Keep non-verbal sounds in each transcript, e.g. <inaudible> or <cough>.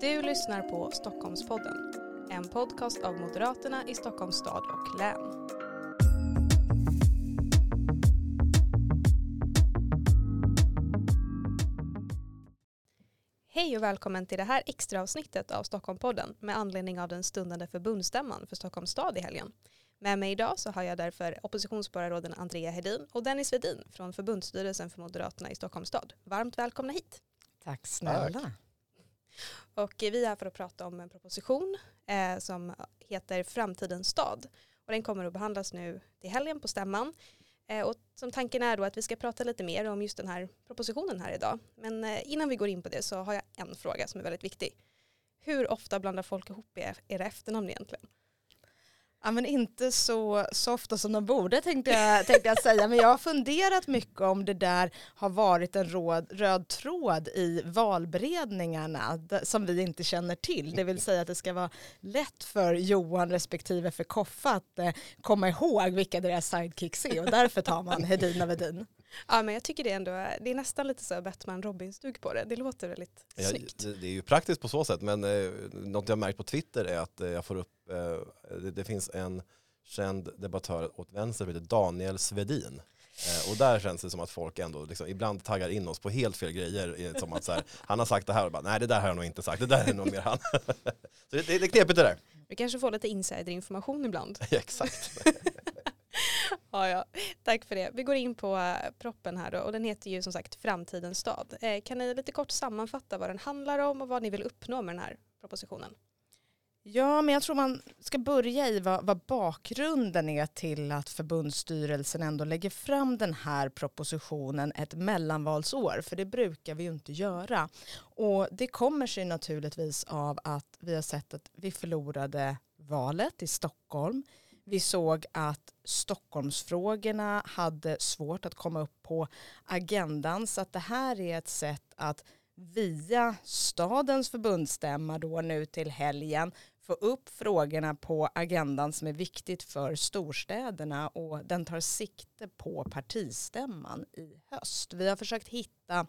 Du lyssnar på Stockholmspodden, en podcast av Moderaterna i Stockholms stad och län. Hej och välkommen till det här extra avsnittet av Stockholmpodden med anledning av den stundande förbundsstämman för Stockholms stad i helgen. Med mig idag så har jag därför oppositionsborgarråden Andrea Hedin och Dennis Vedin från förbundsstyrelsen för Moderaterna i Stockholms stad. Varmt välkomna hit. Tack snälla. Tack. Och vi är här för att prata om en proposition eh, som heter Framtidens stad. Och den kommer att behandlas nu till helgen på stämman. Eh, och som tanken är då att vi ska prata lite mer om just den här propositionen här idag. Men eh, innan vi går in på det så har jag en fråga som är väldigt viktig. Hur ofta blandar folk ihop era efternamn egentligen? Ja, men inte så, så ofta som de borde tänkte jag, tänkte jag säga. Men jag har funderat mycket om det där har varit en råd, röd tråd i valberedningarna som vi inte känner till. Det vill säga att det ska vara lätt för Johan respektive för Koffa att eh, komma ihåg vilka deras sidekicks är och därför tar man Hedin och Vedin. Ja men jag tycker det ändå, det är nästan lite så Batman-Robin-stug på det. Det låter väldigt ja, snyggt. Det, det, är ju praktiskt på så sätt men eh, något jag märkt på Twitter är att eh, jag får upp, eh, det, det, finns en känd debattör åt vänster som heter Daniel Svedin. Eh, och där känns det som att folk ändå liksom, ibland taggar in oss på helt fel grejer. Som att så här, han har sagt det här och bara, nej det där har jag nog inte sagt, det där är nog mer han. <laughs> så det, det är knepigt det där. Vi kanske får lite insiderinformation ibland. <laughs> exakt. <laughs> <laughs> ja, ja, tack för det. Vi går in på uh, proppen här då och den heter ju som sagt Framtidens stad. Eh, kan ni lite kort sammanfatta vad den handlar om och vad ni vill uppnå med den här propositionen? Ja, men jag tror man ska börja i vad, vad, bakgrunden är till att förbundsstyrelsen ändå lägger fram den här propositionen ett mellanvalsår, för det brukar vi ju inte göra. Och det kommer sig naturligtvis av att vi har sett att vi förlorade valet i Stockholm. Vi såg att Stockholmsfrågorna hade svårt att komma upp på agendan så att det här är ett sätt att via stadens förbundsstämma då nu till helgen få upp frågorna på agendan som är viktigt för storstäderna och den tar sikte på partistämman i höst. Vi har försökt hitta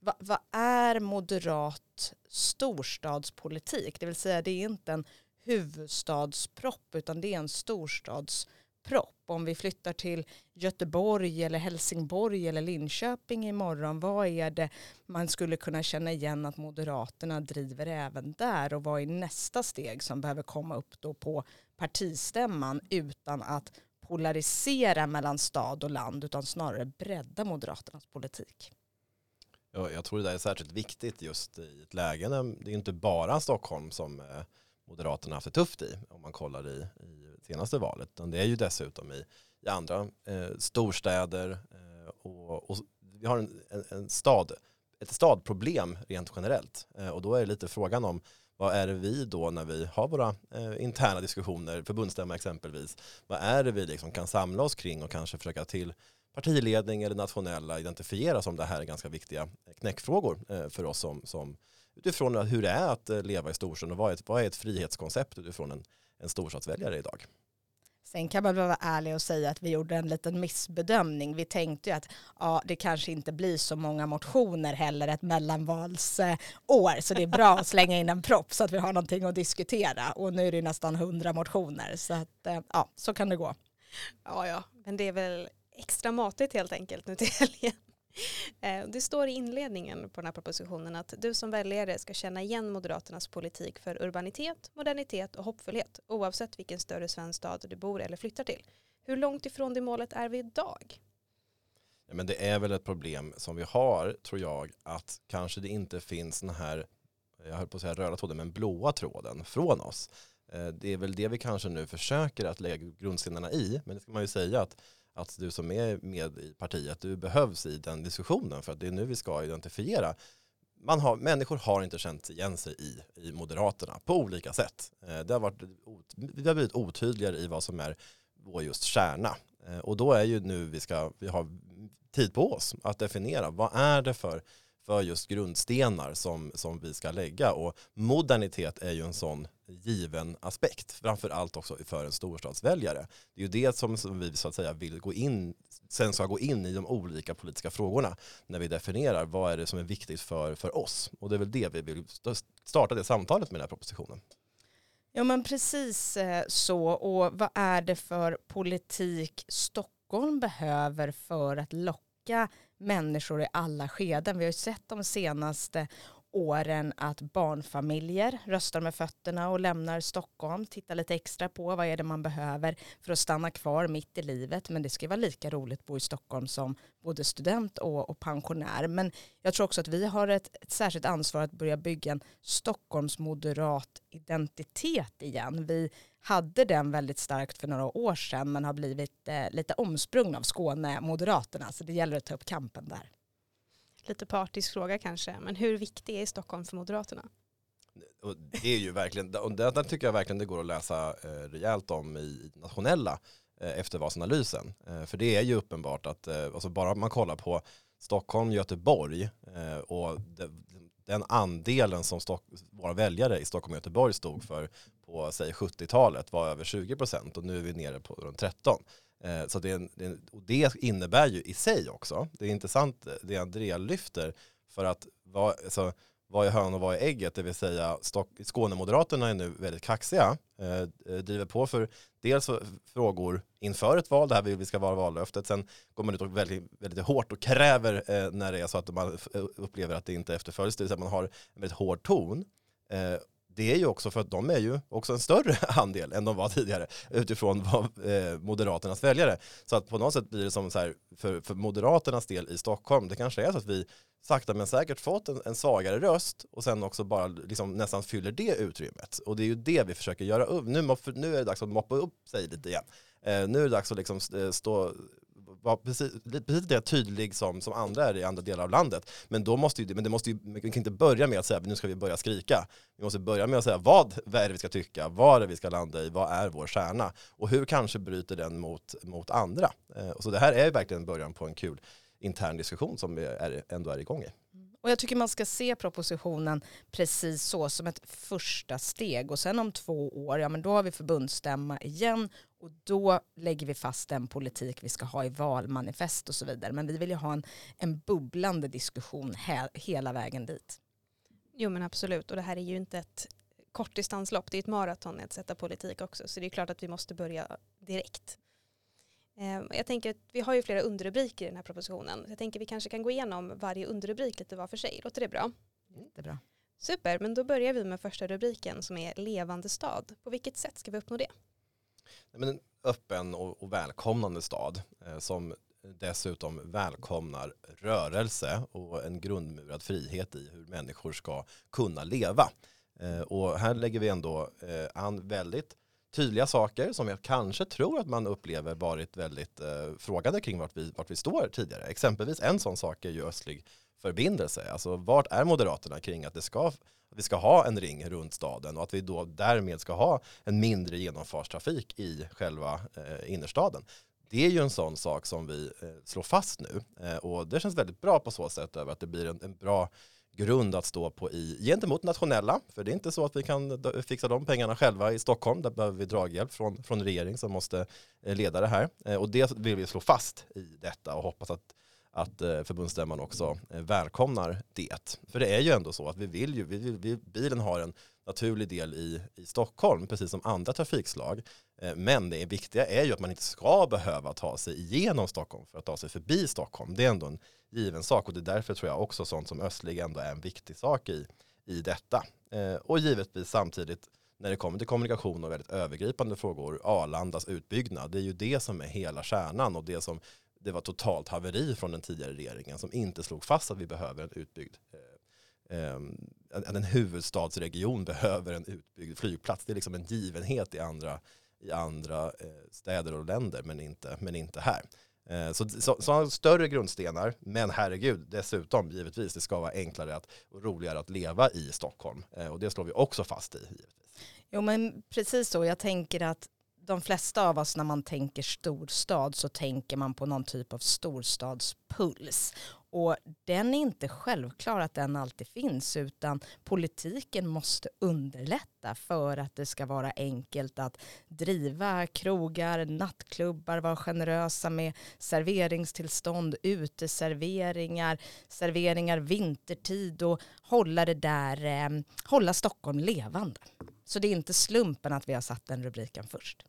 vad, vad är moderat storstadspolitik? Det vill säga det är inte en huvudstadspropp utan det är en storstadspropp. Om vi flyttar till Göteborg eller Helsingborg eller Linköping imorgon, vad är det man skulle kunna känna igen att Moderaterna driver även där och vad är nästa steg som behöver komma upp då på partistämman utan att polarisera mellan stad och land utan snarare bredda Moderaternas politik. Ja, jag tror det där är särskilt viktigt just i ett läge när det är inte bara Stockholm som eh, Moderaterna haft det tufft i om man kollar i, i senaste valet. Utan det är ju dessutom i, i andra eh, storstäder eh, och, och, vi har en, en, en, stad, ett stadproblem rent generellt. Eh, och då är det lite frågan om vad är det vi då när vi har våra eh, interna diskussioner, förbundsstämma exempelvis, vad är det vi liksom kan samla oss kring och kanske försöka till partiledning eller nationella identifiera som det här är ganska viktiga knäckfrågor eh, för oss som, som utifrån hur det är att eh, leva i storstad och vad är ett, vad är ett frihetskoncept utifrån en, en storstadsväljare idag. Sen kan man vara ärlig och säga att vi gjorde en liten missbedömning. Vi tänkte ju att ja, det kanske inte blir så många motioner heller ett mellanvalsår. Så det är bra att slänga in en propp så att vi har någonting att diskutera. Och nu är det nästan hundra motioner. Så att, eh, ja, så kan det gå. Ja, ja, men det är väl extra matigt helt enkelt nu till helgen. <laughs> Eh, det står i inledningen på den här propositionen att du som väljare ska känna igen Moderaternas politik för urbanitet, modernitet och hoppfullhet oavsett vilken större svensk stad du bor eller flyttar till. Hur långt ifrån det målet är vi idag? Ja, men det är väl ett problem som vi har, tror jag, att kanske det inte finns den här, jag höll på att säga röda tråden, men blåa tråden från oss. Eh, det är väl det vi kanske nu försöker att lägga grundstenarna i, men det ska man ju säga att att du som är med i partiet, du behövs i den diskussionen för att det är nu vi ska identifiera. Man har, människor har inte känt igen sig i, i Moderaterna på olika sätt. Eh, det har, varit, vi har blivit otydligare i vad som är vår just kärna. Eh, och då är ju nu vi ska, vi har tid på oss att definiera vad är det för, för just grundstenar som, som vi ska lägga och modernitet är ju en sån given aspekt. Framförallt också för en storstadsväljare. Det är ju det som, som vi så att säga vill gå in, sen ska gå in i de olika politiska frågorna när vi definierar vad är det som är viktigt för, för oss. Och det är väl det vi vill starta det samtalet med den här propositionen. Ja men precis eh, så. Och vad är det för politik Stockholm behöver för att locka människor i alla skeden? Vi har ju sett de senaste åren att barnfamiljer röstar med fötterna och lämnar Stockholm, tittar lite extra på vad är det man behöver för att stanna kvar mitt i livet. Men det ska vara lika roligt att bo i Stockholm som både student och, och pensionär. Men jag tror också att vi har ett, ett särskilt ansvar att börja bygga en Stockholmsmoderat identitet igen. Vi hade den väldigt starkt för några år sedan men har blivit eh, lite omsprungna av Skåne Moderaterna så det gäller att ta upp kampen där lite partisk fråga kanske, men hur viktig är Stockholm för Moderaterna? Och det är ju verkligen, och där tycker jag verkligen det går att läsa eh, rejält om i nationella eh, eftervalsanalysen. Eh, för det är ju uppenbart att eh, alltså bara man kollar på Stockholm, Göteborg eh, och de, den andelen som Stock, våra väljare i Stockholm och Göteborg stod för på säg 70-talet var över 20 procent och nu är vi nere på runt 13. Eh, så det, en, och det innebär ju i sig också, det är intressant eh, det Andrea lyfter, för att vad, alltså, vad är hön och vad är ägget? Det vill säga Skånemoderaterna är nu väldigt kaxiga, eh, eh driver på för dels frågor inför ett val, det här vill vi ska vara vallöftet, sen går man ut och väldigt, väldigt hårt och kräver eh, när det är så att man upplever att det inte efterföljs, det vill säga man har en väldigt hård ton. Eh, det är ju också för att de är ju också en större <laughs> andel än de var tidigare utifrån vad, eh, Moderaternas väljare. Så att på något sätt blir det som så här, för, för Moderaternas del i Stockholm, det kanske är så att vi sakta men säkert fått en, en svagare röst och sen också bara liksom nästan fyller det utrymmet. Och det är ju det vi försöker göra upp. Nu, nu är det dags att moppa upp sig lite igen. Eh, nu är det dags att liksom eh, stå vara precis, precis lika tydlig som, som andra är i andra delar av landet. Men, då måste ju, men det måste ju, vi kan inte börja med att säga nu ska vi börja skrika. Vi måste börja med att säga vad, vad är det vi ska tycka, vad är det vi ska landa i, vad är vår kärna och hur kanske bryter den mot, mot andra. Eh, så det här är verkligen början på en kul intern diskussion som vi är, ändå är igång i. Mm. Och jag tycker man ska se propositionen precis så som ett första steg och sen om två år, ja men då har vi förbundsstämma igen och då lägger vi fast den politik vi ska ha i valmanifest och så vidare. Men vi vill ju ha en, en bubblande diskussion he hela vägen dit. Jo men absolut och det här är ju inte ett kortdistanslopp, det är ett maraton att sätta politik också så det är klart att vi måste börja direkt. Ehm, jag tänker att vi har ju flera underrubriker i den här propositionen. Jag tänker att vi kanske kan gå igenom varje underrubrik lite var för sig. Låter det bra? Det är bra. Super, men då börjar vi med första rubriken som är levande stad. På vilket sätt ska vi uppnå det? En öppen och välkomnande stad eh, som dessutom välkomnar rörelse och en grundmurad frihet i hur människor ska kunna leva. Eh, och här lägger vi ändå eh, an väldigt tydliga saker som jag kanske tror att man upplever varit väldigt eh, frågade kring vart vi, vart vi står tidigare. Exempelvis en sån sak är ju östlig förbindelse. Alltså vart är Moderaterna kring att det ska, vi ska ha en ring runt staden och att vi då därmed ska ha en mindre genomfartstrafik i själva eh, innerstaden. Det är ju en sån sak som vi eh, slår fast nu eh, och det känns väldigt bra på så sätt över att det blir en, en bra grund att stå på i, gentemot nationella, för det är inte så att vi kan fixa de pengarna själva i Stockholm, där behöver vi draghjälp från, från regering som måste eh, leda det här. Eh, och det vill vi slå fast i detta och hoppas att, att eh, förbundsstämman också eh, välkomnar det. För det är ju ändå så att vi vill ju, vi, vi, bilen har en naturlig del i, i Stockholm, precis som andra trafikslag. Eh, men det viktiga är ju att man inte ska behöva ta sig igenom Stockholm för att ta sig förbi Stockholm. Det är ändå en given sak och det är därför tror jag också sånt som östlig ändå är en viktig sak i, i detta. Och givetvis samtidigt när det kommer till kommunikation och väldigt övergripande frågor, Arlandas utbyggnad, det är ju det som är hela kärnan och det som det var totalt haveri från den tidigare regeringen som inte slog fast att vi behöver en utbyggd eh, ehm, att en, huvudstadsregion behöver en utbyggd flygplats. Det är liksom en givenhet i andra, i andra eh, städer och länder men inte, men inte här. Eh, så, så, så, större grundstenar, men herregud, dessutom givetvis, det ska vara enklare att, och roligare att leva i Stockholm. Och det slår vi också fast i. Givetvis. Jo men precis så, jag tänker att de flesta av oss när man tänker storstad så tänker man på någon typ av storstadspuls. Och den är inte självklar att den alltid finns utan politiken måste underlätta för att det ska vara enkelt att driva krogar, nattklubbar, vara generösa med serveringstillstånd, uteserveringar, serveringar vintertid och hålla det där, eh, hålla Stockholm levande. Så det är inte slumpen att vi har satt den rubriken först.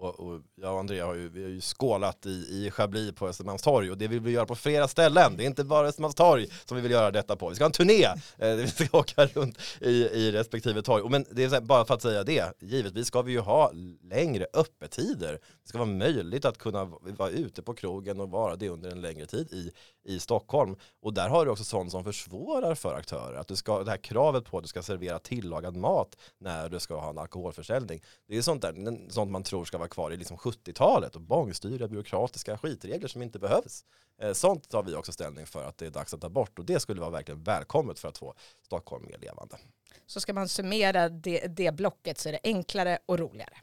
Och, och jag och Andrea har ju, vi har ju skålat i, i Chablis på Östermalmstorg och det vill vi göra på flera ställen. Det är inte bara Östermalmstorg som vi vill göra detta på. Vi ska ha en turné, eh, <laughs> där vi ska åka runt i, i respektive torg. Och men det är bara för att säga det, givetvis ska vi ju ha längre öppettider. Det ska vara möjligt att kunna vara ute på krogen och vara det under en längre tid i, i Stockholm. Och där har du också sånt som försvårar för aktörer. Att du ska, det här kravet på att du ska servera tillagad mat när du ska ha en alkoholförsäljning. Det är sånt, där, sånt man tror ska vara kvar i liksom 70-talet och bångstyriga byråkratiska skitregler som inte behövs. Eh, sånt tar vi också ställning för att det är dags att ta bort och det skulle vara verkligen välkommet för att få Stockholm mer levande. Så ska man summera det, det blocket så är det enklare och roligare.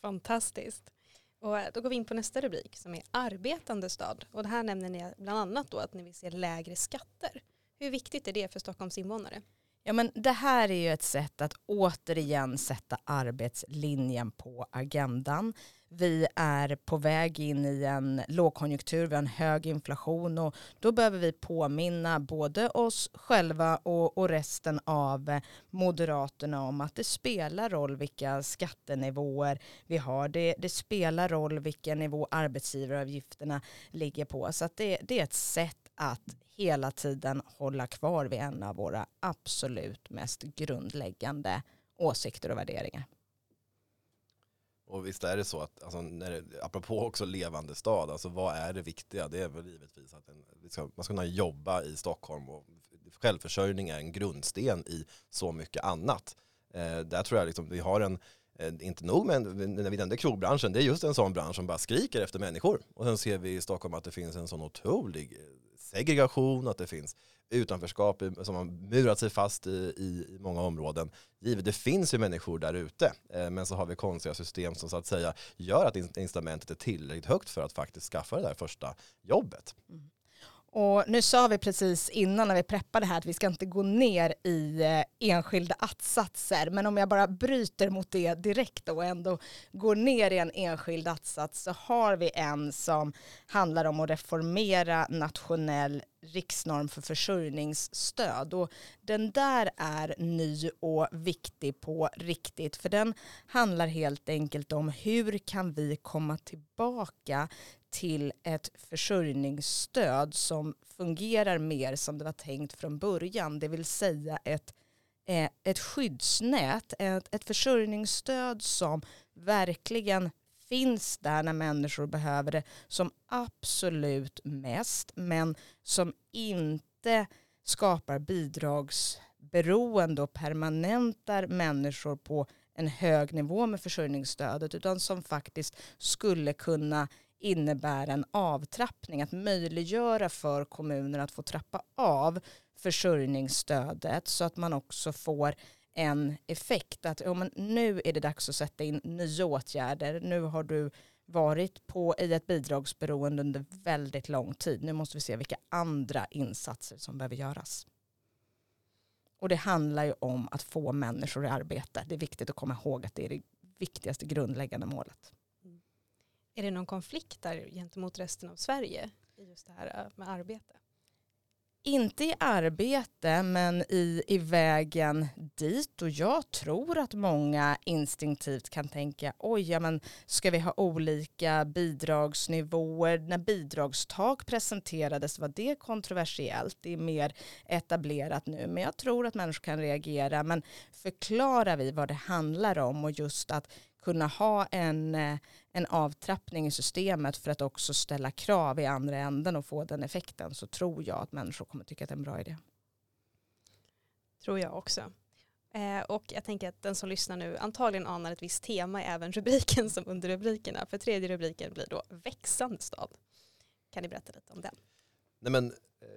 Fantastiskt. Och då går vi in på nästa rubrik som är arbetande stad. Och det här nämner ni bland annat då att ni vill se lägre skatter. Hur viktigt är det för Stockholms invånare? Ja, men det här är ju ett sätt att återigen sätta arbetslinjen på agendan. Vi är på väg in i en lågkonjunktur, vi har en hög inflation och då behöver vi påminna både oss själva och, och resten av Moderaterna om att det spelar roll vilka skattenivåer vi har. Det, det spelar roll vilken nivå arbetsgivaravgifterna ligger på. Så att det, det är ett sätt att hela tiden hålla kvar vid en av våra absolut mest grundläggande åsikter och värderingar. Och visst är det så att, alltså, när det, apropå också levande stad, alltså vad är det viktiga? Det är väl givetvis att en, ska, man ska kunna jobba i Stockholm och självförsörjning är en grundsten i så mycket annat. Eh, där tror jag liksom vi har en, eh, inte nog med när vi nämnde krogbranschen, det är just en sån bransch som bara skriker efter människor. Och sen ser vi i Stockholm att det finns en sån otrolig eh, segregation, att det finns utanförskap som har murat sig fast i, i, många områden. Givet, det finns ju människor där ute, eh, men så har vi konstiga system som så att säga gör att incitamentet är tillräckligt högt för att faktiskt skaffa det där första jobbet. Mm. Och nu sa vi precis innan när vi preppade här att vi ska inte gå ner i eh, enskilda attsatser. Men om jag bara bryter mot det direkt och ändå går ner i en enskild attsats så har vi en som handlar om att reformera nationell riksnorm för försörjningsstöd. Och den där är ny och viktig på riktigt för den handlar helt enkelt om hur kan vi komma tillbaka till ett försörjningsstöd som fungerar mer som det var tänkt från början, det vill säga ett, eh, ett skyddsnät, ett, ett försörjningsstöd som verkligen finns där när människor behöver det som absolut mest, men som inte skapar bidragsberoende och permanentar människor på en hög nivå med försörjningsstödet utan som faktiskt skulle kunna innebär en avtrappning, att möjliggöra för kommuner att få trappa av försörjningsstödet så att man också får en effekt att ja, men nu är det dags att sätta in nya åtgärder. Nu har du varit på, i ett bidragsberoende under väldigt lång tid. Nu måste vi se vilka andra insatser som behöver göras. Och det handlar ju om att få människor i arbete. Det är viktigt att komma ihåg att det är det viktigaste grundläggande målet. Är det någon konflikt där gentemot resten av Sverige i just det här äh, med arbete? Inte i arbete men i, i vägen dit och jag tror att många instinktivt kan tänka oj, ja, men ska vi ha olika bidragsnivåer? När bidragstak presenterades var det kontroversiellt. Det är mer etablerat nu men jag tror att människor kan reagera men förklarar vi vad det handlar om och just att kunna ha en, eh, en avtrappning i systemet för att också ställa krav i andra änden och få den effekten så tror jag att människor kommer tycka att det är en bra idé. Tror jag också. Eh, och jag tänker att den som lyssnar nu antagligen anar ett visst tema i även rubriken som under rubrikerna. För tredje rubriken blir då växande stad. Kan ni berätta lite om den? Nej men, eh,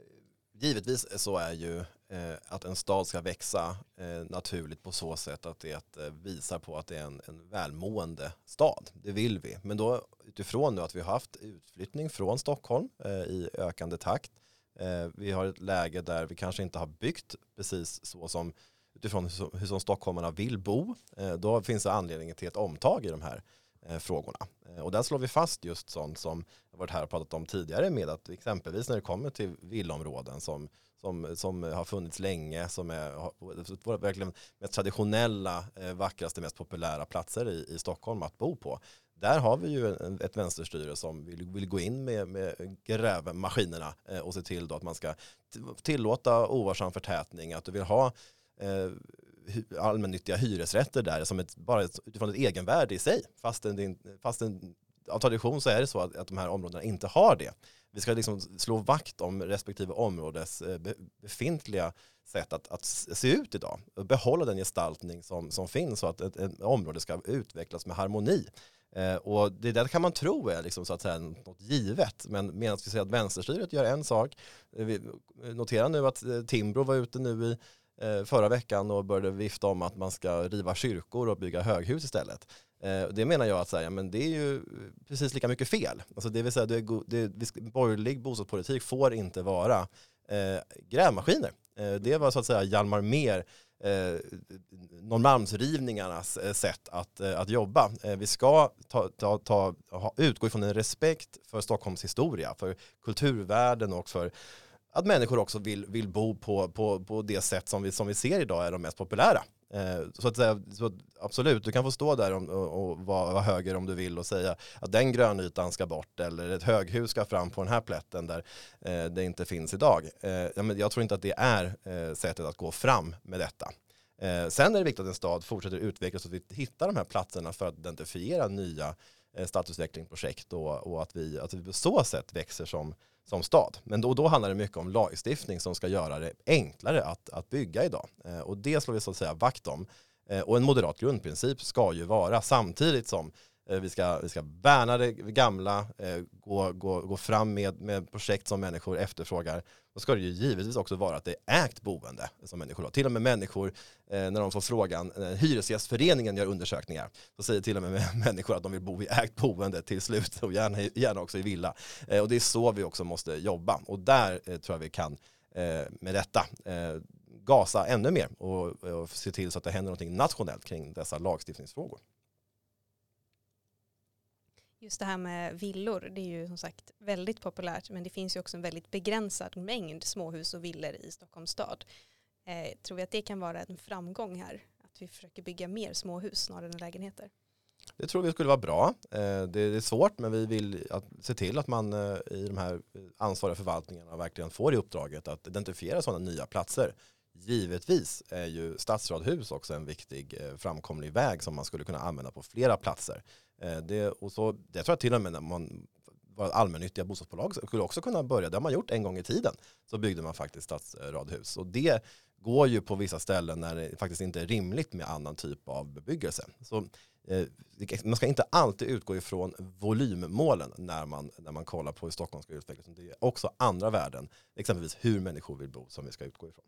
givetvis så är ju Eh, att en stad ska växa eh, naturligt på så sätt att det eh, visar på att det är en, en välmående stad. Det vill vi. Men då utifrån nu att vi har haft utflyttning från Stockholm eh, i ökande takt. Eh, vi har ett läge där vi kanske inte har byggt precis så som utifrån hur, hur som stockholmarna vill bo. Eh, då finns det anledning till ett omtag i de här eh, frågorna. Eh, och där slår vi fast just sånt som jag varit här och pratat om tidigare med att exempelvis när det kommer till villområden som som, som har funnits länge, som är har, verkligen mest traditionella, eh, vackraste, mest populära platser i, i Stockholm att bo på. Där har vi ju ett vänsterstyre som vill, vill gå in med, med grävmaskinerna eh, och se till då att man ska tillåta ovarsam förtätning, att du vill ha eh, allmännyttiga hyresrätter där som ett, bara ett, utifrån ett egenvärde i sig. Fastän, fastän av tradition så är det så att, att de här områdena inte har det vi ska liksom slå vakt om respektive områdes eh, befintliga sätt att, att se ut idag. Behålla den gestaltning som, som finns så att ett, ett område ska utvecklas med harmoni. Eh, och det där kan man tro är liksom så att säga något givet. Men medan vi säger att vänsterstyret gör en sak. Eh, vi eh, noterar nu att Timbro var ute nu i förra veckan och började vifta om att man ska riva kyrkor och bygga höghus istället. Eh, det menar jag att säga, men det är ju precis lika mycket fel. Alltså det vill säga, det, det, borgerlig bostadspolitik får inte vara eh, grävmaskiner. Eh, det var så att säga Hjalmar Mer eh, Norrmalmsrivningarnas eh, sätt att, eh, att jobba. Eh, vi ska ta, ta, ta, ha, utgå ifrån en respekt för Stockholms historia, för kulturvärden och för att människor också vill, vill bo på, på, på det sätt som vi, som vi ser idag är de mest populära. Eh, så att säga, så absolut, du kan få stå där och, och, och vara, vara höger om du vill och säga att den grönytan ska bort eller ett höghus ska fram på den här plätten där eh, det inte finns idag. Eh, jag tror inte att det är sättet att gå fram med detta. Sen är det viktigt att en stad fortsätter utvecklas så att vi hittar de här platserna för att identifiera nya stadsutvecklingsprojekt och, och att, vi, att vi på så sätt växer som som stad. Men då, då handlar det mycket om lagstiftning som ska göra det enklare att, att bygga idag. Eh, och det slår vi så att säga vakt om. Eh, och en moderat grundprincip ska ju vara samtidigt som Eh, vi ska, vi ska värna det gamla, eh, gå, gå, gå fram med, med projekt som människor efterfrågar. Då ska det ju givetvis också vara att det är ägt boende som människor har. Till och med människor, eh, när de får frågan, Hyresgästföreningen gör undersökningar, så säger till och med <laughs> människor att de vill bo i ägt boende till slut och gärna, gärna också i villa. Och det är så vi också måste jobba. Och där tror jag vi kan med detta gasa ännu mer och, och se till så att det händer någonting nationellt kring dessa lagstiftningsfrågor. Just det här med villor, det är ju som sagt väldigt populärt men det finns ju också en väldigt begränsad mängd småhus och villor i Stockholms stad. Eh, tror vi att det kan vara en framgång här? Att vi försöker bygga mer småhus snarare än lägenheter? Det tror vi skulle vara bra. Eh, det är svårt men vi vill att, se till att man eh, i de här eh, ansvariga förvaltningarna verkligen får i uppdraget att identifiera sådana nya platser. Givetvis är ju stadsradhus också en viktig eh, framkomlig väg som man skulle kunna använda på flera platser. Eh, det, och så, det tror jag till och med när man våra allmännyttiga bostadsbolag skulle också kunna börja. Det har man gjort en gång i tiden. Så byggde man faktiskt stadsradhus. Och det går ju på vissa ställen när det faktiskt inte är rimligt med annan typ av bebyggelse. Så, eh, man ska inte alltid utgå ifrån volymmålen när man, när man kollar på hur Stockholm ska utvecklas. Det är också andra värden, exempelvis hur människor vill bo, som vi ska utgå ifrån.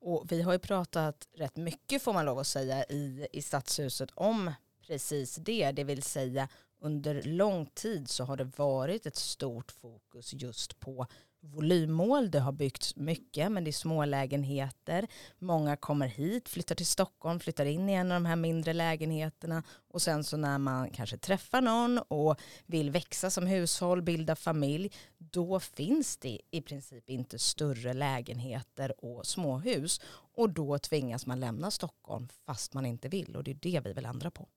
Och vi har ju pratat rätt mycket får man lov att säga i, i Stadshuset om precis det, det vill säga under lång tid så har det varit ett stort fokus just på volymmål. Det har byggts mycket men det är små lägenheter. Många kommer hit, flyttar till Stockholm, flyttar in i en av de här mindre lägenheterna och sen så när man kanske träffar någon och vill växa som hushåll, bilda familj, då finns det i princip inte större lägenheter och småhus och då tvingas man lämna Stockholm fast man inte vill och det är det vi vill ändra på.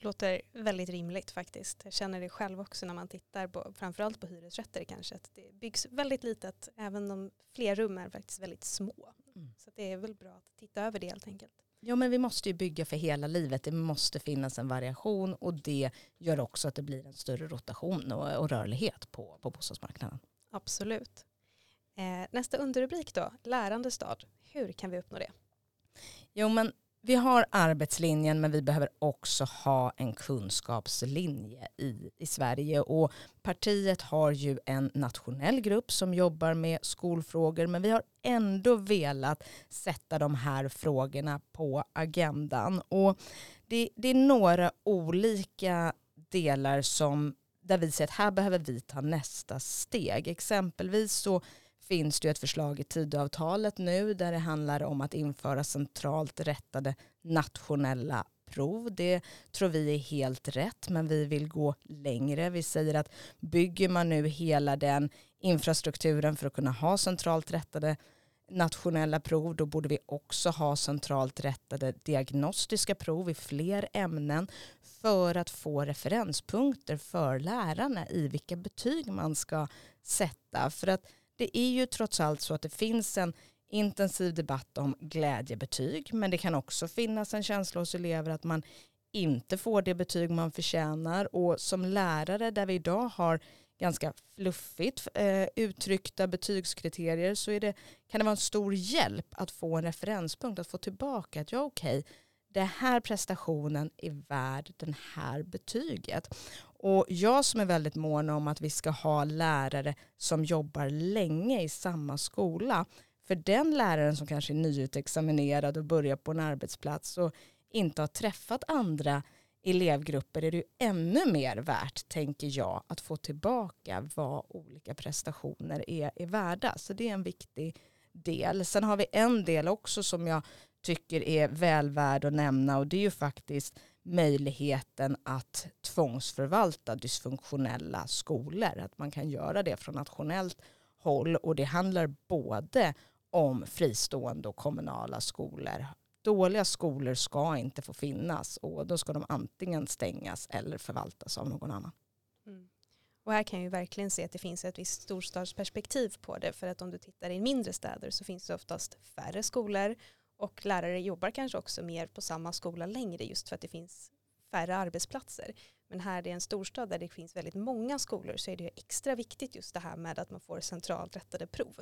Låter väldigt rimligt faktiskt. Jag känner det själv också när man tittar på framförallt på hyresrätter kanske. Att det byggs väldigt litet även om fler rum är faktiskt väldigt små. Mm. Så det är väl bra att titta över det helt enkelt. Ja men vi måste ju bygga för hela livet. Det måste finnas en variation och det gör också att det blir en större rotation och, och rörlighet på, på bostadsmarknaden. Absolut. Eh, nästa underrubrik då, lärande stad. Hur kan vi uppnå det? Jo men vi har arbetslinjen men vi behöver också ha en kunskapslinje i, i Sverige. Och partiet har ju en nationell grupp som jobbar med skolfrågor men vi har ändå velat sätta de här frågorna på agendan. Och det, det är några olika delar som där vi ser att här behöver vi ta nästa steg. Exempelvis så finns det ett förslag i Tidöavtalet nu där det handlar om att införa centralt rättade nationella prov. Det tror vi är helt rätt men vi vill gå längre. Vi säger att bygger man nu hela den infrastrukturen för att kunna ha centralt rättade nationella prov då borde vi också ha centralt rättade diagnostiska prov i fler ämnen för att få referenspunkter för lärarna i vilka betyg man ska sätta. För att det är ju trots allt så att det finns en intensiv debatt om glädjebetyg men det kan också finnas en känsla hos elever att man inte får det betyg man förtjänar. Och som lärare där vi idag har ganska fluffigt eh, uttryckta betygskriterier så är det, kan det vara en stor hjälp att få en referenspunkt, att få tillbaka att ja okej, okay, den här prestationen är värd det här betyget. Och jag som är väldigt mån om att vi ska ha lärare som jobbar länge i samma skola. För den läraren som kanske är nyutexaminerad och börjar på en arbetsplats och inte har träffat andra elevgrupper är det ju ännu mer värt, tänker jag, att få tillbaka vad olika prestationer är, är värda. Så det är en viktig del. Sen har vi en del också som jag tycker är väl värd att nämna och det är ju faktiskt möjligheten att tvångsförvalta dysfunktionella skolor. Att man kan göra det från nationellt håll och det handlar både om fristående och kommunala skolor. Dåliga skolor ska inte få finnas och då ska de antingen stängas eller förvaltas av någon annan. Mm. Och här kan jag ju verkligen se att det finns ett visst storstadsperspektiv på det. För att om du tittar i mindre städer så finns det oftast färre skolor och lärare jobbar kanske också mer på samma skola längre just för att det finns färre arbetsplatser. Men här är en storstad där det finns väldigt många skolor så är det extra viktigt just det här med att man får centralt rättade prov.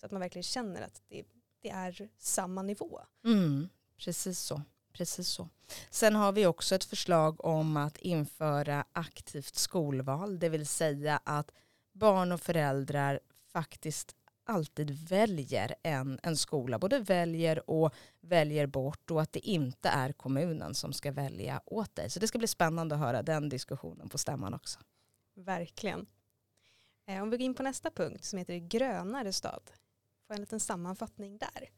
Så att man verkligen känner att det, det är samma nivå. Mm, precis så. Precis så. Sen har vi också ett förslag om att införa aktivt skolval, det vill säga att barn och föräldrar faktiskt alltid väljer en, en skola, både väljer och väljer bort och att det inte är kommunen som ska välja åt dig. Så det ska bli spännande att höra den diskussionen på stämman också. Verkligen. Eh, om vi går in på nästa punkt som heter grönare stad. Får en liten sammanfattning där.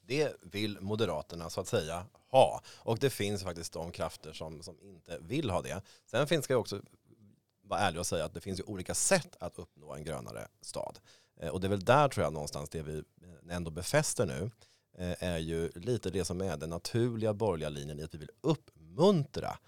Det vill Moderaterna så att säga ha. Och det finns faktiskt de krafter som, som inte vill ha det. Sen finns det också vara ärlig och säga att det finns ju olika sätt att uppnå en grönare stad. Eh, och det är väl där tror jag någonstans det vi eh, ändå befäster nu eh, är ju lite det som är den naturliga borgerliga linjen i att vi vill uppmuntra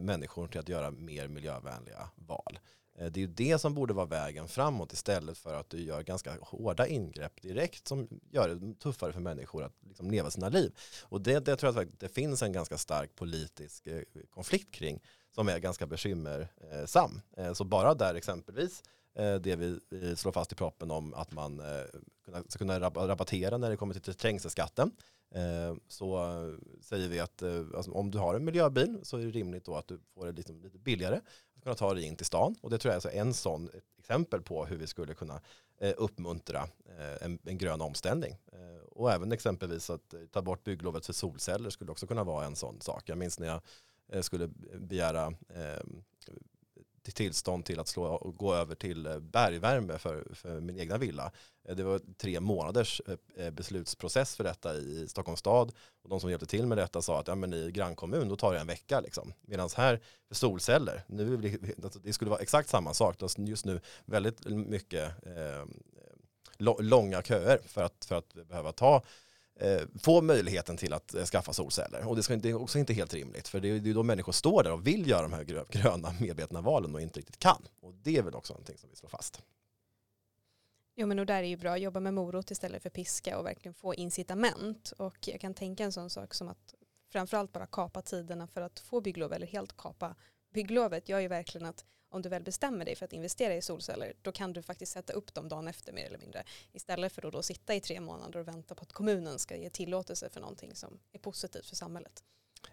människor till att göra mer miljövänliga val. Det är ju det som borde vara vägen framåt istället för att du gör ganska hårda ingrepp direkt som gör det tuffare för människor att liksom leva sina liv. Och det, det tror jag att det finns en ganska stark politisk konflikt kring som är ganska bekymmersam. Så bara där exempelvis Eh, det vi slår fast i proppen om att man eh, ska kunna rabattera när det kommer till trängselskatten. Eh, så säger vi att alltså, om du har en miljöbil så är det rimligt då att du får det lite, lite billigare att kunna ta dig in till stan. Och det tror jag är alltså en sån exempel på hur vi skulle kunna uppmuntra en, en grön omställning. Och även exempelvis att ta bort bygglovet för solceller skulle också kunna vara en sån sak. Jag minns när jag skulle begära tillstånd till att slå, gå över till eh, bergvärme för, för min egna villa. Eh, det var tre månaders eh, beslutsprocess för detta i Stockholms stad. Och de som hjälpte till med detta sa att ja, men i grannkommun då tar det en vecka. Liksom. Medan här för solceller, nu, <laughs> alltså, det skulle vara exakt samma sak. Just nu väldigt mycket eh, långa köer för att, för att behöva ta Eh, få möjligheten till att eh, skaffa solceller. Och det, ska, det är också inte helt rimligt, för det är, ju då människor står där och vill göra de här <laughs> gröna medvetna valen och inte riktigt kan. Och det är väl också någonting som vi slår fast. Jo men och där är ju bra att jobba med morot istället för piska och verkligen få incitament. Och jag kan tänka en sån sak som att framförallt bara kapa tiderna för att få bygglov eller helt kapa bygglovet gör ju verkligen att om du väl bestämmer dig för att investera i solceller då kan du faktiskt sätta upp dem dagen efter mer eller mindre. Istället för att då sitta i tre månader och vänta på att kommunen ska ge tillåtelse för någonting som är positivt för samhället.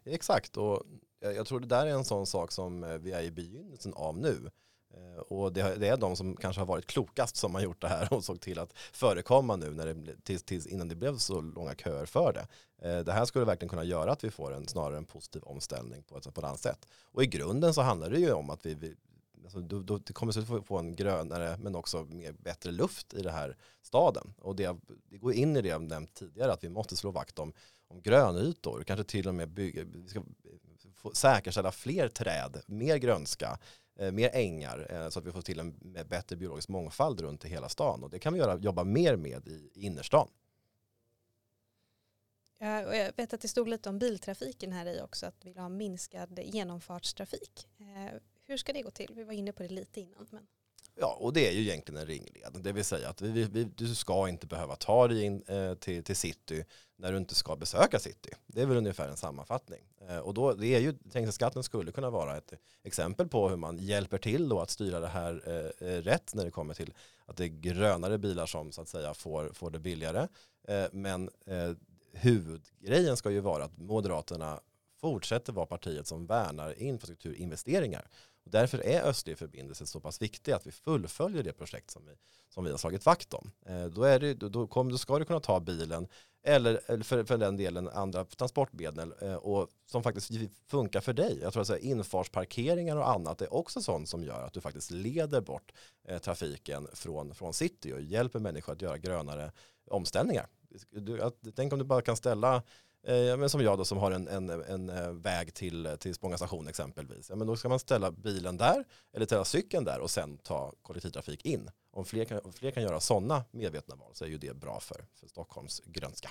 Exakt och jag tror det där är en sån sak som eh, vi är i begynnelsen av nu. Eh, och det, är de som kanske har varit klokast som har gjort det här <laughs> och såg till att förekomma nu när det, tills, tills innan det blev så långa köer för det. Eh, det här skulle verkligen kunna göra att vi får en snarare en positiv omställning på ett, på ett annat sätt. Och i grunden så handlar det ju om att vi, vi alltså, du, du, du kommer att få en grönare men också mer, bättre luft i den här staden. Och det, det går in i det jag nämnt tidigare att vi måste slå vakt om, om grönytor, kanske till och med bygga, vi ska få säkerställa fler träd, mer grönska, eh, mer ängar eh, så att vi får till en bättre biologisk mångfald runt i hela stan. Och det kan vi göra, jobba mer med i, i innerstan. Och jag vet att det stod lite om biltrafiken här i också, att vi vill ha minskad genomfartstrafik. Eh, hur ska det gå till? Vi var inne på det lite innan. Men... Ja, och det är ju egentligen en ringled. Det vill säga att vi, vi, du ska inte behöva ta dig in eh, till, till city när du inte ska besöka city. Det är väl ungefär en sammanfattning. Eh, och då, det är ju, trängselskatten skulle kunna vara ett exempel på hur man hjälper till då att styra det här eh, eh rätt när det kommer till att det är grönare bilar som så att säga får, får det billigare. Eh, men eh, huvudgrejen ska ju vara att Moderaterna fortsätter vara partiet som värnar infrastrukturinvesteringar. Och därför är östlig förbindelse så pass viktig att vi fullföljer det projekt som vi, som vi har slagit vakt om. Eh, då, är det, då, kom, då ska du kunna ta bilen eller, eller för, för den delen andra transportmedel eh, och som faktiskt funkar för dig. Jag tror att så här, infartsparkeringar och annat är också sånt som gör att du faktiskt leder bort eh, trafiken från, från city och hjälper människor att göra grönare omställningar. Du, tänk om du bara kan ställa Eh, men som jag då som har en, en, en eh, väg till, eh, till Spånga station exempelvis. Ja, men då ska man ställa bilen där eller ställa cykeln där och sen ta kollektivtrafik in. Om fler kan, om fler kan göra sådana medvetna val så är ju det bra för, för Stockholms grönska.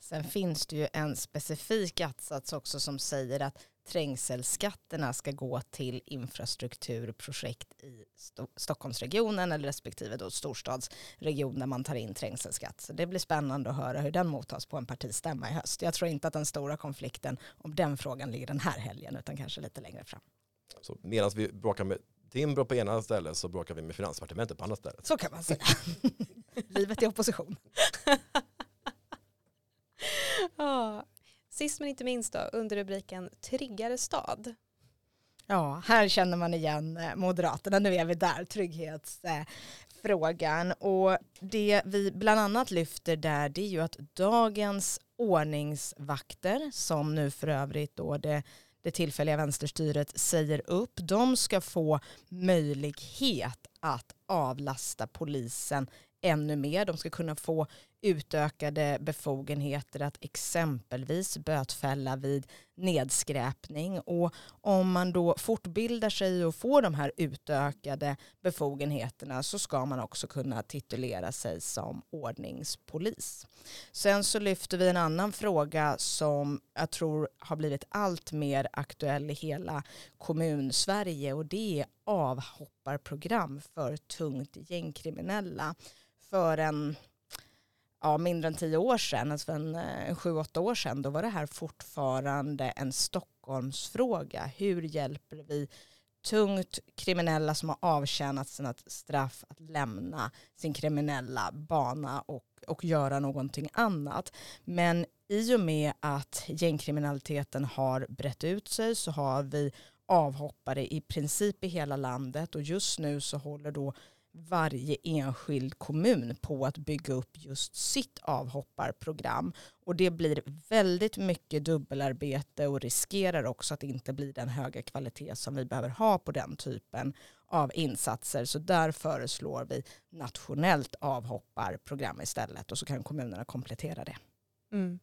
Sen finns det ju en specifik att också som säger att trängselskatterna ska gå till infrastrukturprojekt i Sto Stockholmsregionen eller respektive då storstadsregion där man tar in trängselskatt. Så det blir spännande att höra hur den mottas på en partistämma i höst. Jag tror inte att den stora konflikten om den frågan ligger den här helgen utan kanske lite längre fram. Så medan vi bråkar med Timbro på ena stället så bråkar vi med Finansdepartementet på andra stället. Så kan man säga. <laughs> Livet i opposition. <laughs> Sist men inte minst då, under rubriken Tryggare stad. Ja, här känner man igen eh, Moderaterna. Nu är vi där, trygghetsfrågan. Och det vi bland annat lyfter där det är ju att dagens ordningsvakter, som nu för övrigt då det, det tillfälliga vänsterstyret säger upp, de ska få möjlighet att avlasta polisen ännu mer. De ska kunna få utökade befogenheter att exempelvis bötfälla vid nedskräpning och om man då fortbildar sig och får de här utökade befogenheterna så ska man också kunna titulera sig som ordningspolis. Sen så lyfter vi en annan fråga som jag tror har blivit allt mer aktuell i hela kommunsverige och det är avhopparprogram för tungt gängkriminella. För en ja, mindre än tio år sedan, alltså en, en sju, åtta år sedan, då var det här fortfarande en Stockholmsfråga. Hur hjälper vi tungt kriminella som har avtjänat sina straff att lämna sin kriminella bana och, och göra någonting annat. Men i och med att gängkriminaliteten har brett ut sig så har vi avhoppare i princip i hela landet och just nu så håller då varje enskild kommun på att bygga upp just sitt avhopparprogram. Och det blir väldigt mycket dubbelarbete och riskerar också att inte bli den höga kvalitet som vi behöver ha på den typen av insatser. Så där föreslår vi nationellt avhopparprogram istället och så kan kommunerna komplettera det. Mm.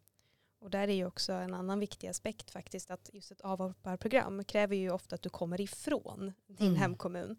Och där är ju också en annan viktig aspekt faktiskt att just ett avhopparprogram kräver ju ofta att du kommer ifrån din mm. hemkommun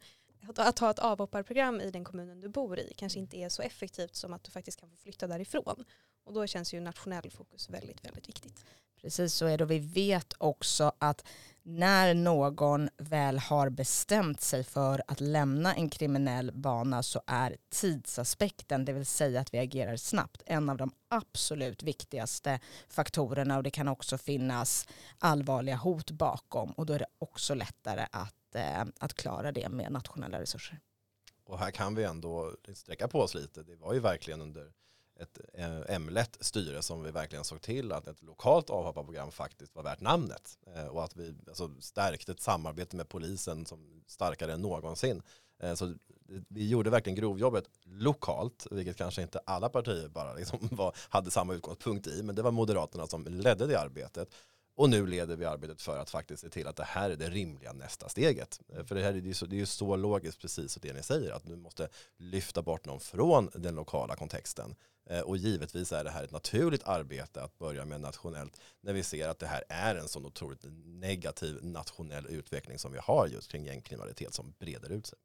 att ha ett avhopparprogram i den kommunen du bor i kanske inte är så effektivt som att du faktiskt kan få flytta därifrån. Och då känns ju nationell fokus väldigt, väldigt viktigt. Precis så är det och vi vet också att när någon väl har bestämt sig för att lämna en kriminell bana så är tidsaspekten, det vill säga att vi agerar snabbt, en av de absolut viktigaste faktorerna och det kan också finnas allvarliga hot bakom och då är det också lättare att Eh, att klara det med nationella resurser. Och här kan vi ändå sträcka på oss lite. Det var ju verkligen under ett eh, ämlet M-lett styre som vi verkligen såg till att ett lokalt avhopparprogram faktiskt var värt namnet. Eh, och att vi alltså, stärkte ett samarbete med polisen som starkare än någonsin. Eh, så vi gjorde verkligen grovjobbet lokalt, vilket kanske inte alla partier bara liksom <laughs> var, hade samma utgångspunkt i, men det var Moderaterna som ledde det arbetet. Och nu leder vi arbetet för att faktiskt se till att det här är det rimliga nästa steget. Eh, för det här är ju så, det är så logiskt precis det ni säger, att du måste lyfta bort någon från den lokala kontexten. Eh, och givetvis är det här ett naturligt arbete att börja med nationellt när vi ser att det här är en sån otroligt negativ nationell utveckling som vi har just kring gängkriminalitet som breder ut sig.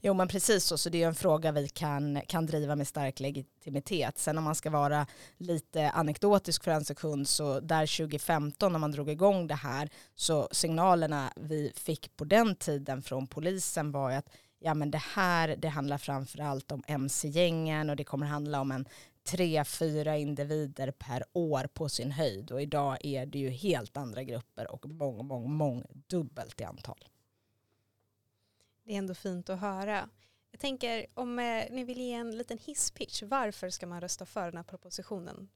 Jo men precis så, så det är en fråga vi kan, kan driva med stark legitimitet. Sen om man ska vara lite anekdotisk för en sekund så där 2015 när man drog igång det här så signalerna vi fick på den tiden från polisen var ju att ja men det här det handlar framförallt om mc-gängen och det kommer handla om en tre, fyra individer per år på sin höjd och idag är det ju helt andra grupper och mång, mång, mång dubbelt i antal. Det är ändå fint att höra. Jag tänker om eh, ni vill ge en liten hisspitch, varför ska man rösta för den här propositionen?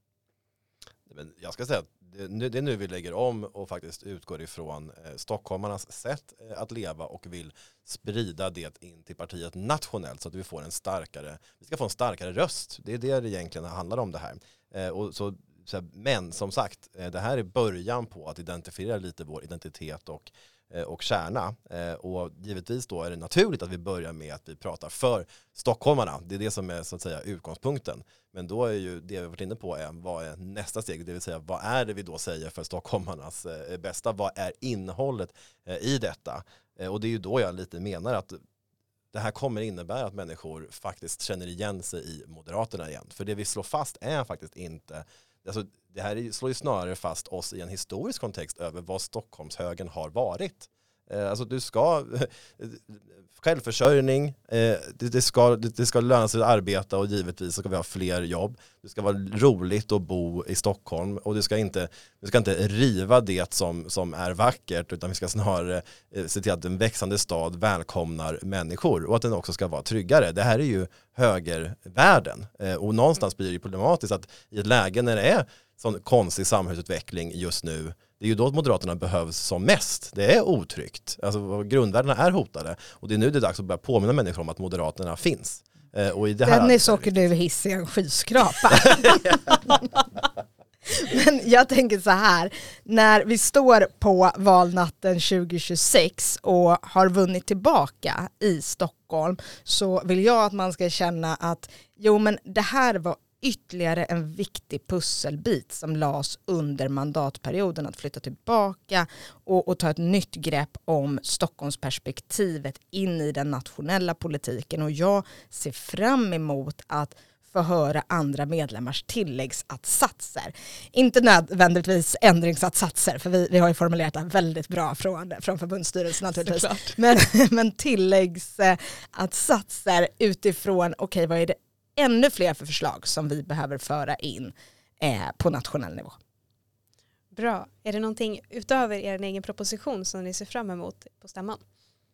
Men jag ska säga att det är nu vi lägger om och faktiskt utgår ifrån eh, stockholmarnas sätt eh, att leva och vill sprida det in till partiet nationellt så att vi får en starkare, vi ska få en starkare röst. Det är det det egentligen handlar om det här. Eh, och så, men som sagt, eh, det här är början på att identifiera lite vår identitet och Eh, och kärna. Eh, och givetvis då är det naturligt att vi börjar med att vi pratar för stockholmarna. Det är det som är så att säga utgångspunkten. Men då är ju det vi varit inne på är vad är nästa steg, det vill säga vad är det vi då säger för stockholmarnas eh, bästa, vad är innehållet i detta? Och det är ju då jag lite menar att det här kommer innebära att människor faktiskt känner igen sig i Moderaterna igen. För det vi slår fast är faktiskt inte, alltså det här slår ju snarare fast oss i en historisk kontext över vad Stockholmshögern har varit. Eh, alltså du ska, <laughs> självförsörjning, eh, det, ska, det, ska löna sig att arbeta och givetvis ska vi ha fler jobb. Det ska vara roligt att bo i Stockholm och du ska inte, du ska inte riva det som, som är vackert utan vi ska snarare eh, se till att en växande stad välkomnar människor och att den också ska vara tryggare. Det här är ju högervärlden och någonstans blir det problematiskt att i ett läge när det är sån konstig samhällsutveckling just nu det är ju då Moderaterna behövs som mest. Det är otryggt. Alltså, grundvärdena är hotade. Och det är nu det är dags att börja påminna människor om att Moderaterna finns. Eh, och i det här Dennis åker nu hiss i en skyskrapa. <laughs> Men jag tänker så här, när vi står på valnatten 2026 och har vunnit tillbaka i Stockholm så vill jag att man ska känna att jo men det här var ytterligare en viktig pusselbit som lades under mandatperioden att flytta tillbaka och, och ta ett nytt grepp om Stockholmsperspektivet in i den nationella politiken och jag ser fram emot att få höra andra medlemmars tilläggsatsatser. Inte nödvändigtvis ändringsatsatser, för vi, vi har ju formulerat det väldigt bra från, från förbundsstyrelsen naturligtvis. Men, <laughs> men tilläggsatsatser utifrån, okej okay, vad är det ännu fler för förslag som vi behöver föra in eh, på nationell nivå. Bra. Är det någonting utöver er egen proposition som ni ser fram emot på stämman?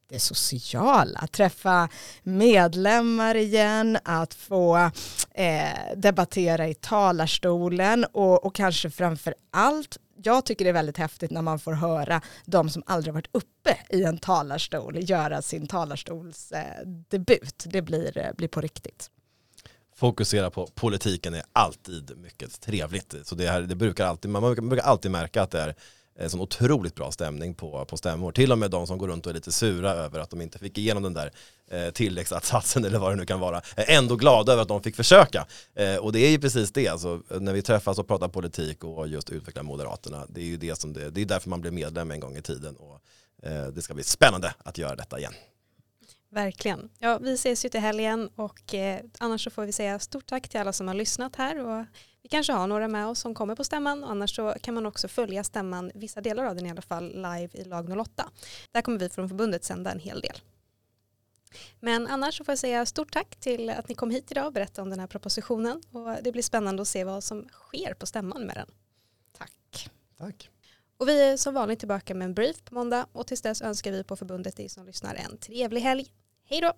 det sociala, att träffa medlemmar igen, att få eh, debattera i talarstolen och, och kanske framför allt, jag tycker det är väldigt häftigt när man får höra de som aldrig varit uppe i en talarstol göra sin talarstolsdebut. Eh, det blir, eh, blir på riktigt fokusera på politiken är alltid mycket trevligt. Så det, här, det brukar alltid, man brukar alltid märka att det är eh, en sån otroligt bra stämning på, på stämmor. Till och med de som går runt och är lite sura över att de inte fick igenom den där eh, tilläggsatsatsen <laughs> eller vad det nu kan vara, är ändå glada över att de fick försöka. Eh, och det är ju precis det, alltså, när vi träffas och pratar politik och just utvecklar Moderaterna, det är ju det som det, det är därför man blev medlem en gång i tiden och eh, det ska bli spännande att göra detta igen. Verkligen. Ja, vi ses ju till helgen och eh, annars så får vi säga stort tack till alla som har lyssnat här och vi kanske har några med oss som kommer på stämman annars så kan man också följa stämman, vissa delar av den i alla fall, live i lag 08. Där kommer vi från förbundet sända en hel del. Men annars så får jag säga stort tack till att ni kom hit idag och berättade om den här propositionen och det blir spännande att se vad som sker på stämman med den. Tack. Tack. Och vi är som vanligt tillbaka med en brief på måndag och tills dess önskar vi på förbundet dig som lyssnar en trevlig helg. Hej då!